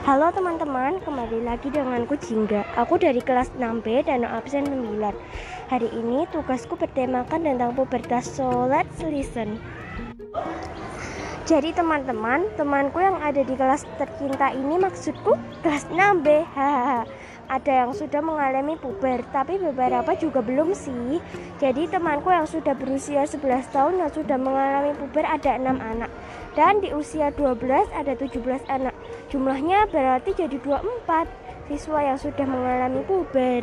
Halo teman-teman, kembali lagi denganku Jingga. Aku dari kelas 6B dan absen 9. Hari ini tugasku bertemakan tentang pubertas, so let's listen. Jadi teman-teman, temanku yang ada di kelas tercinta ini maksudku kelas 6B. Hahaha. Ada yang sudah mengalami puber, tapi beberapa juga belum sih. Jadi temanku yang sudah berusia 11 tahun yang sudah mengalami puber ada 6 anak. Dan di usia 12 ada 17 anak. Jumlahnya berarti jadi 24 siswa yang sudah mengalami puber.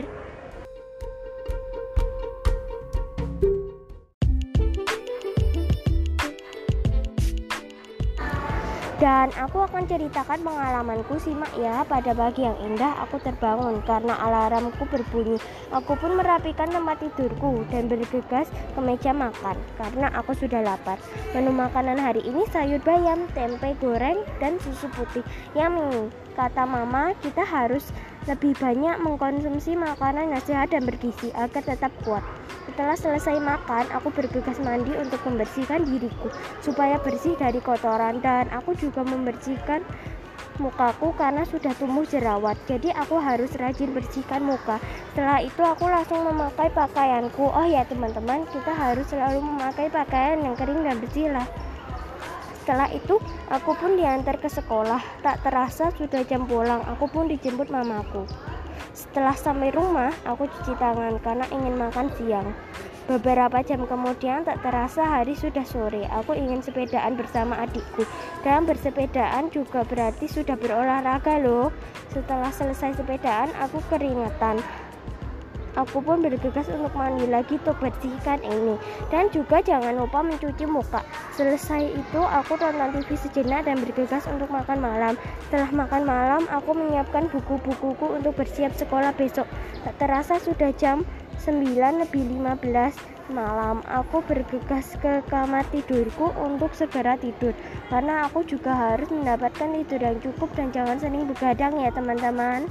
Dan aku akan ceritakan pengalamanku simak ya. Pada pagi yang indah aku terbangun karena alarmku berbunyi. Aku pun merapikan tempat tidurku dan bergegas ke meja makan Karena aku sudah lapar. Menu makanan hari ini sayur bayam, tempe goreng, dan susu putih. Yummy Kata mama kita harus lebih banyak mengkonsumsi makanan yang sehat dan bergizi agar tetap kuat setelah selesai makan, aku bergegas mandi untuk membersihkan diriku supaya bersih dari kotoran dan aku juga membersihkan mukaku karena sudah tumbuh jerawat. Jadi aku harus rajin bersihkan muka. Setelah itu aku langsung memakai pakaianku. Oh ya teman-teman, kita harus selalu memakai pakaian yang kering dan bersih lah. Setelah itu, aku pun diantar ke sekolah. Tak terasa sudah jam pulang, aku pun dijemput mamaku. Setelah sampai rumah, aku cuci tangan karena ingin makan siang. Beberapa jam kemudian tak terasa hari sudah sore. Aku ingin sepedaan bersama adikku. Dan bersepedaan juga berarti sudah berolahraga loh. Setelah selesai sepedaan, aku keringetan. Aku pun bergegas untuk mandi lagi untuk bersihkan ini. Dan juga jangan lupa mencuci muka. Selesai itu aku tonton TV sejenak dan bergegas untuk makan malam. Setelah makan malam aku menyiapkan buku-bukuku untuk bersiap sekolah besok. Tak terasa sudah jam 9 lebih 15 malam. Aku bergegas ke kamar tidurku untuk segera tidur. Karena aku juga harus mendapatkan tidur yang cukup dan jangan sering begadang ya teman-teman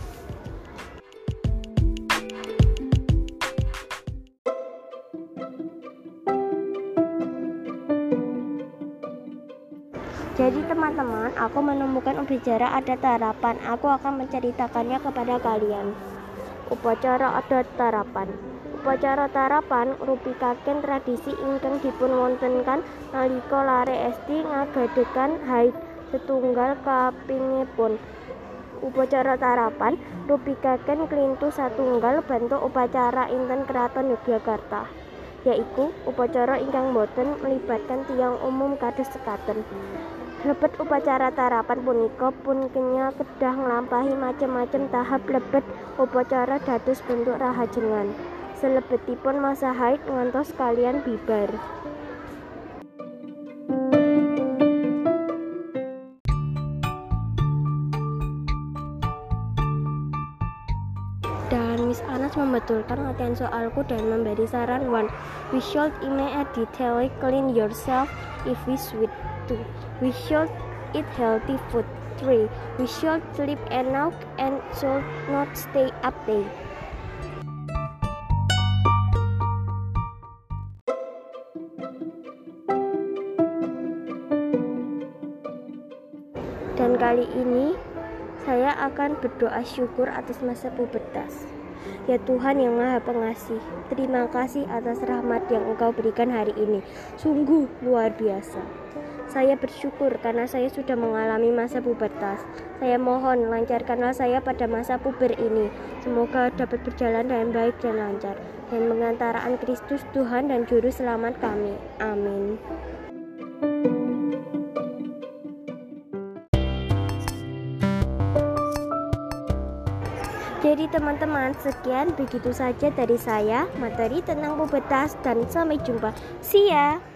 Jadi teman-teman, aku menemukan upacara adat tarapan. Aku akan menceritakannya kepada kalian. Upacara adat tarapan. Upacara tarapan rupikaken tradisi ingkang dipun wontenkan nalika lare esti ngagadekan haid setunggal kapingipun. Upacara tarapan rupikaken klintu satunggal bentuk upacara inten keraton Yogyakarta yaiku upacara ingkang boten melibatkan tiang umum kados sekaten. Lebet upacara tarapan punika pun kenya kedah nglampahi macem-macem tahap lebet upacara dados bentuk rahajengan. Selebetipun masa haid ngantos kalian bibar. Dan Miss Anas membetulkan latihan soalku dan memberi saran one. We should immediately clean yourself if we sweat. 2. We should eat healthy food. 3. We should sleep enough and should not stay up late. Dan kali ini saya akan berdoa syukur atas masa pubertas. Ya Tuhan yang Maha Pengasih, terima kasih atas rahmat yang Engkau berikan hari ini. Sungguh luar biasa. Saya bersyukur karena saya sudah mengalami masa pubertas. Saya mohon lancarkanlah saya pada masa puber ini. Semoga dapat berjalan dengan baik dan lancar. Dan mengantaraan Kristus Tuhan dan Juru Selamat kami. Amin. Jadi teman-teman, sekian begitu saja dari saya materi tentang pubertas dan sampai jumpa. See ya.